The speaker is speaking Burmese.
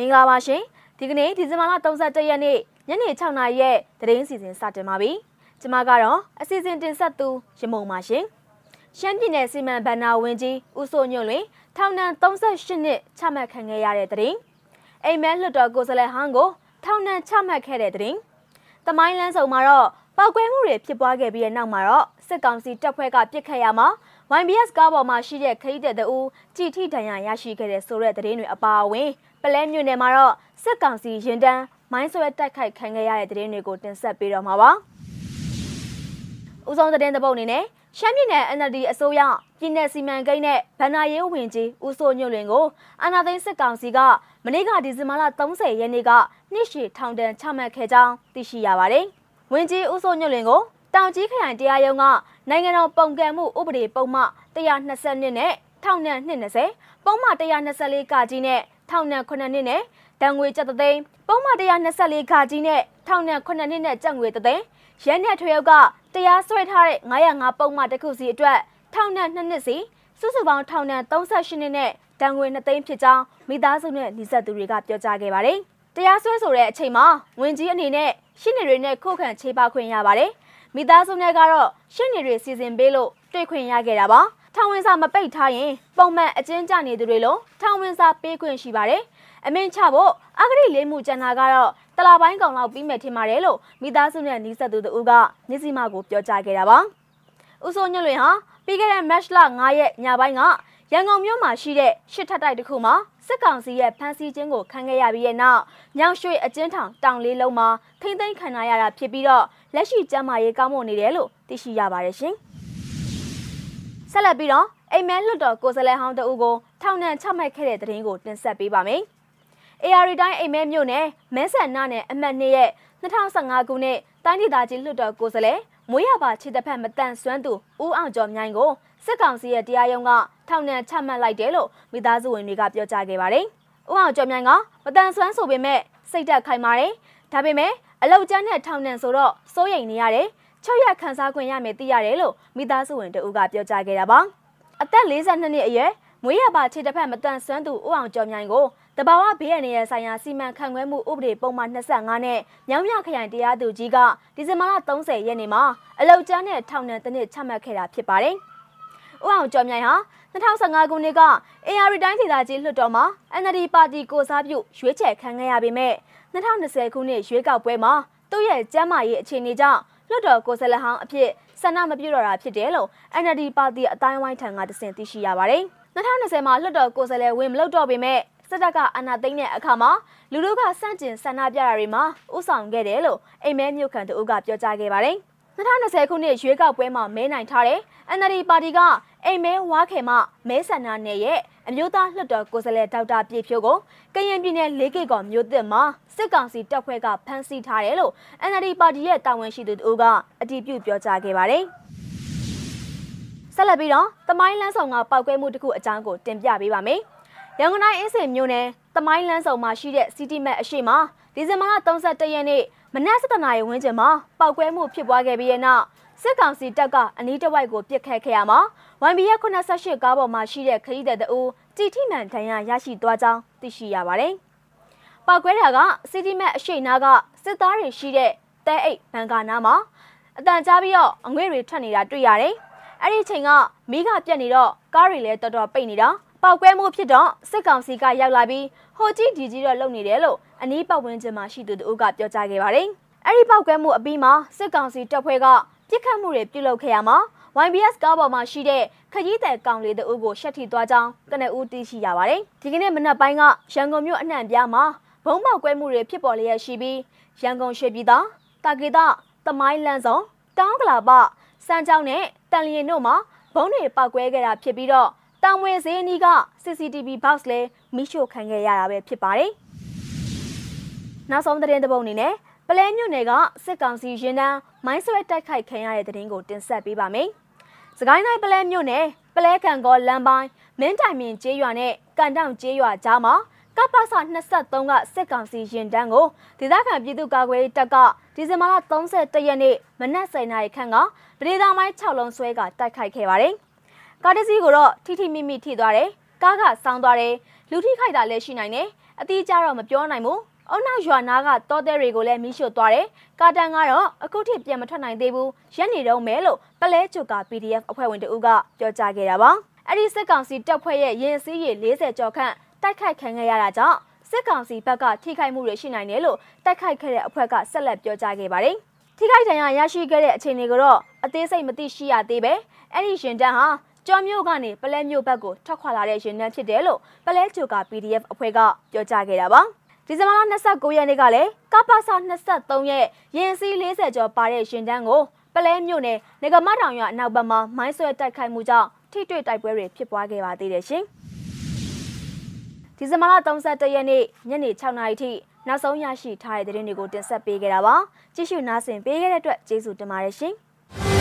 မင်္ဂလာပါရှင်ဒီကနေ့ဒီဇင်ဘာလ31ရက်နေ့ညနေ6နာရီရဲ့သတင်းစီစဉ်စတင်ပါပြီကျွန်မကတော့အစီအစဉ်တင်ဆက်သူရမုံပါရှင်ရှမ်းပြည်နယ်စီမံဘဏ္ဍာဝန်ကြီးဦးစိုးညွန့်လွင်ထောင်ဒဏ်38နှစ်ချမှတ်ခံခဲ့ရတဲ့သတင်းအိမ်မဲလွတ်တော်ကိုယ်စားလှယ်ဟန်းကိုထောင်ဒဏ်ချမှတ်ခဲ့တဲ့သတင်းတမိုင်းလန်းဆောင်မှာတော့ပောက်ကွဲမှုတွေဖြစ်ပွားခဲ့ပြီးတဲ့နောက်မှာတော့စစ်ကောင်စီတပ်ဖွဲ့ကပြစ်ခတ်ရမှာ YBS ကားပေါ်မှာရှိတဲ့ခရီးတဲ့တူကြည်ထိဒဏ်ရာရရှိခဲ့တဲ့ဆိုတဲ့သတင်းတွေအပါအဝင် ပလဲမြို့နယ်မှာတော့စစ်ကောင်စီရင်တန်းမိုင်းဆွဲတိုက်ခိုက်ခံခဲ့ရတဲ့သတင်းတွေကိုတင်ဆက်ပေးတော့မှာပါ။ဦးဆုံးသတင်းတစ်ပုဒ်အနေနဲ့ရှမ်းပြည်နယ် NLD အစိုးရပြည်내စီမံကိန်းနဲ့ဗန္နာရေးဝင်ကြီးဦးစိုးညွန့်လွင်ကိုအာဏာသိမ်းစစ်ကောင်စီကမနေ့ကဒီဇင်ဘာလ30ရက်နေ့ကနှစ်ရှည်ထောင်ဒဏ်ချမှတ်ခဲ့ကြောင်းသိရှိရပါတယ်။ဝင်ကြီးဦးစိုးညွန့်လွင်ကိုတောင်ကြီးခရိုင်တရားရုံးကနိုင်ငံတော်ပုံကံမှုဥပဒေပုံမှ120နဲ့ထောင်ဒဏ်220ပုံမှ124ကကြီးနဲ့ ထောင်ဒဏ်9နှစ်နဲ့တန်ငွေကျပ်သသိန်းပုံမှ124ခါကြီးနဲ့ထောင်ဒဏ်9နှစ်နဲ့ကျပ်ငွေသသိန်းရဲနဲ့ထွေအုပ်ကတရားစွဲထားတဲ့905ပုံမှတစ်ခုစီအတွက်ထောင်ဒဏ်2နှစ်စီစုစုပေါင်းထောင်ဒဏ်38နှစ်နဲ့တန်ငွေ2သိန်းဖြစ်ကြောင်းမိသားစုနဲ့နှိဆက်သူတွေကပြောကြားခဲ့ပါတယ်။တရားစွဲဆိုတဲ့အချိန်မှာဝင်ကြီးအနေနဲ့ရှင်းနေတွေနဲ့ခုခံခြေပခွင့်ရပါတယ်။မိသားစုနဲ့ကတော့ရှင်းနေတွေစီစဉ်ပေးလို့တွေ့ခွင့်ရခဲ့တာပါ။ ထောင်ဝင်စာမပိတ်ထားရင်ပုံမှန်အကျဉ်းကျနေသူတွေလုံးထောင်ဝင်စာပေးခွင့်ရှိပါတယ်။အမင်းချဖို့အဂရိလေးမှုကျန်တာကတော့တလာပိုင်းကောင်လောက်ပြီးမယ်ထင်ပါတယ်လို့မိသားစုနဲ့နီးစပ်သူတို့ကမြစည်းမကိုပြောကြားခဲ့တာပါ။ဦးစိုးညွန့်လွင်ဟာပြီးခဲ့တဲ့ match လ9ရက်ညပိုင်းကရန်ကုန်မြို့မှာရှိတဲ့ရှစ်ထပ်တိုက်တစ်ခုမှာစစ်ကောင်စီရဲ့ဖမ်းဆီးခြင်းကိုခံခဲ့ရပြီးတဲ့နောက်ညောင်ရွှေအကျဉ်းထောင်တောင်လေးလုံးမှာထိမ့်သိမ်းခံရတာဖြစ်ပြီးတော့လက်ရှိကျန်းမာရေးကောင်းမွန်နေတယ်လို့သိရှိရပါတယ်ရှင်။ ဆက်လက်ပြီးတော့အိမ်မဲလွတ်တော်ကိုယ်စားလှယ်ဟောင်းတအူကိုထောင်ဒဏ်ချမှတ်ခဲ့တဲ့သတင်းကိုတင်ဆက်ပေးပါမယ်။ AR တိုင်းအိမ်မဲမြို့နယ်မဲဆန်နာနယ်အမှတ်2ရဲ့2015ခုနှစ်တိုင်းဒေသကြီးလွတ်တော်ကိုယ်စားလှယ်မွေးရပါခြေတစ်ဖက်မတန်ဆွမ်းသူဦးအောင်ကျော်မြိုင်ကိုစစ်ကောင်စီရဲ့တရားရုံးကထောင်ဒဏ်ချမှတ်လိုက်တယ်လို့မိသားစုဝင်တွေကပြောကြားခဲ့ပါတယ်။ဦးအောင်ကျော်မြိုင်ကမတန်ဆွမ်းဆိုပေမဲ့စိတ်သက်ခိုင်ပါတယ်။ဒါပေမဲ့အလောက်ကျန်းတဲ့ထောင်ဒဏ်ဆိုတော့စိုးရိမ်နေရတယ်။ 6ရက်ခန်းစားခွင့်ရမယ်သိရတယ်လို့မိသားစုဝင်တဦးကပြောကြားခဲ့တာပါအသက်42နှစ်အရွယ်မွေးရပါခြေတစ်ဖက်မတန်ဆွမ်းသူဦးအောင်ကျော်မြိုင်ကိုတဘာဝဘေးရန်ရဲ့ဆိုင်ရာစီမံခန့်ခွဲမှုဥပဒေပုံမှန်25နဲ့မြောင်းမြခရိုင်တရားသူကြီးကဒီဇင်ဘာလ30ရက်နေ့မှာအလောက်ကျန်းတဲ့ထောင်ဒဏ်တစ်နှစ်ချမှတ်ခဲ့တာဖြစ်ပါတယ်။ဦးအောင်ကျော်မြိုင်ဟာ2015ခုနှစ်က AR တိုင်းဒေသကြီးလွှတ်တော်မှာ NLD ပါတီကိုစားပြုရွေးချယ်ခံခဲ့ရပေမဲ့2020ခုနှစ်ရွေးကောက်ပွဲမှာသူ့ရဲ့ကျန်းမာရေးအခြေအနေကြောင့် လွှတ်တော်ကိုယ်စားလှယ်ဟောင်းအဖြစ်ဆန္ဒမပြုတော့တာဖြစ်တယ်လို့ NLD ပါတီအတိုင်းဝိုင်းထံကတစင်သိရှိရပါတယ်။2020မှာလွှတ်တော်ကိုယ်စားလှယ်ဝင်မလုပ်တော့ပေမဲ့စစ်တပ်ကအာဏာသိမ်းတဲ့အခါမှာလူတို့ကစန့်ကျင်ဆန္ဒပြတာတွေမှာဥဆောင်ခဲ့တယ်လို့အိမ်မဲမြို့ခံတို့ကပြောကြားခဲ့ပါတယ်။ 2020ခုနှစ်ရွေးကောက်ပွဲမှာမဲနိုင်ထားတဲ့ NLD ပါတီကအိမ်မဲဝါခေမမဲဆန္ဒနယ်ရဲ့အမျိုးသားလွှတ်တော်ကိုယ်စားလှယ်ဒေါက်တာပြည့်ဖြိုးကိုကရင်ပြည်နယ်လေးကိတ်ကော်မြို့သစ်မှာစစ်ကောင်စီတပ်ဖွဲ့ကဖမ်းဆီးထားတယ်လို့ NLD ပါတီရဲ့တာဝန်ရှိသူတို့ကအတည်ပြုပြောကြားခဲ့ပါတယ်။ဆက်လက်ပြီးတော့တမိုင်းလန်းဆောင်ကပောက်ကွဲမှုတစ်ခုအကြောင်းကိုတင်ပြပေးပါမယ်။ရန်ကုန်တိုင်းအင်းစိန်မြို့နယ်တမိုင်းလန်းဆောင်မှာရှိတဲ့စီတီမက်အရှိမဒီဇင်ဘာလ31ရက်နေ့ မနက်7:00နာရီဝန်းကျင်မှာပောက်ကွဲမှုဖြစ်ပွားခဲ့ပြီးတဲ့နောက်စစ်ကောင်စီတပ်ကအနီးတစ်ဝိုက်ကိုပစ်ခတ်ခဲ့ရမှာ YB ရဲ့88ကားပေါ်မှာရှိတဲ့ခရီးသည်တအူတီထိမှန်ဒဏ်ရာရရှိသွားကြောင်းသိရှိရပါတယ်။ပောက်ကွဲတာကစီတီမက်အရှိနာကစစ်သားတွေရှိတဲ့တဲအိတ်ဘန်ကာနာမှာအတန်ကြားပြီးတော့အငွေ့တွေထွက်နေတာတွေ့ရတယ်။အဲ့ဒီချိန်ကမီးကပြတ်နေတော့ကားတွေလည်းတော်တော်ပိတ်နေတာ ပောက်ကွဲမှုဖြစ်တော့စစ်ကောင်စီကရောက်လာပြီးဟိုကြီးဒီကြီးတော့လုပ်နေတယ်လို့အနီးပတ်ဝန်းကျင်မှာရှိသူတို့ကပြောကြားခဲ့ပါတယ်။အဲ့ဒီပောက်ကွဲမှုအပြီးမှာစစ်ကောင်စီတပ်ဖွဲ့ကပြစ်ခတ်မှုတွေပြုလုပ်ခဲ့ရမှာ YBS ကားပေါ်မှာရှိတဲ့ခကြီးတဲ့ကောင်လေးတို့ကိုရှက်ထီသွားကြောင်းကနဦးသိရှိရပါတယ်။ဒီကနေ့မနက်ပိုင်းကရန်ကုန်မြို့အနှံ့ပြားမှာဘုံပေါက်ကွဲမှုတွေဖြစ်ပေါ်လျက်ရှိပြီးရန်ကုန်ရွှေပြည်သာတာဂေတာတမိုင်းလန်းဆောင်တောင်းကလာပစမ်းကြောင်းနဲ့တန်လျင်တို့မှာဘုံတွေပောက်ကွဲခဲ့တာဖြစ်ပြီးတော့ တောင်ဝဲဈေးအနီးက CCTV box လဲမိရှို့ခံခဲ့ရတာပဲဖြစ်ပါတယ်။နောက်ဆုံးသတင်းတစ်ပုဒ်အနေနဲ့ပလဲမြို့နယ်ကစစ်ကောင်စီရင်တန်းမိုင်းဆွဲတိုက်ခိုက်ခံရတဲ့တဲ့တင်ကိုတင်ဆက်ပေးပါမယ်။စကိုင်းတိုင်းပလဲမြို့နယ်ပလဲခံကောလမ်းပိုင်းမင်းတိုင်မြင်ကျေးရွာနဲ့ကန်တောင်ကျေးရွာကြားမှာကပ္ပစ23ကစစ်ကောင်စီရင်တန်းကိုဒေသခံပြည်သူ့ကာကွယ်တပ်ကဒီဇင်ဘာလ31ရက်နေ့မနက်7:00နာရီခန့်ကပဒေသာမိုင်း6လုံးဆွဲကတိုက်ခိုက်ခဲ့ပါတယ်။ ကားတစ်စီးကိုတော့ထိထိမိမိထိသွားတယ်။ကားကဆောင်းသွားတယ်။လူထိခိုက်တာလည်းရှိနိုင်တယ်။အတိအကျတော့မပြောနိုင်ဘူးအုံနောက်ရွာနာကတောတဲတွေကိုလည်းမိရှို့သွားတယ်ကာတန်ကတော့အခုထိပြန်မထွက်နိုင်သေးဘူးရက်နေတော့မဲလို့ပလဲချွတ်က PDF အဖွဲ့ဝင်တဦးကပြောကြားခဲ့တာပါအဲ့ဒီစစ်ကောင်စီတပ်ဖွဲ့ရဲ့ရင်စည်းရေ40ကျော်ခန့်တိုက်ခိုက်ခံခဲ့ရတာကြောင့်စစ်ကောင်စီဘက်ကထိခိုက်မှုတွေရှိနိုင်တယ်လို့တိုက်ခိုက်ခဲ့တဲ့အဖွဲ့ကဆက်လက်ပြောကြားခဲ့ပါတယ်ထိခိုက်ဒဏ်ရာရရှိခဲ့တဲ့အခြေအနေကတော့အသေးစိတ်မသိရှိရသေးပဲအဲ့ဒီရှင်တန်းဟာ ကျော်မြို့ကနေပလဲမြို့ဘက်ကိုထွက်ခွာလာတဲ့ရင်တန်းဖြစ်တယ်လို့ပလဲချိုက PDF အဖွဲ့ကပြောကြားခဲ့တာပါဒီဇင်ဘာလ29ရက်နေ့ကလည်းကပ္ပစ23ရက်ရင်စီး40ကျော်ပါတဲ့ရှင်တန်းကိုပလဲမြို့နယ်ငကမတောင်ရွာအနောက်ဘက်မှာမိုင်းဆွဲတိုက်ခိုက်မှုကြောင့်ထိတွေ့တိုက်ပွဲတွေဖြစ်ပွားခဲ့ပါသေးတယ်ရှင်ဒီဇင်ဘာလ31ရက်နေ့ညနေ6နာရီထိနောက်ဆုံးရရှိထားတဲ့သတင်းတွေကိုတင်ဆက်ပေးခဲ့တာပါကြည့်ရှုနားဆင်ပေးခဲ့တဲ့အတွက်ကျေးဇူးတင်ပါတယ်ရှင်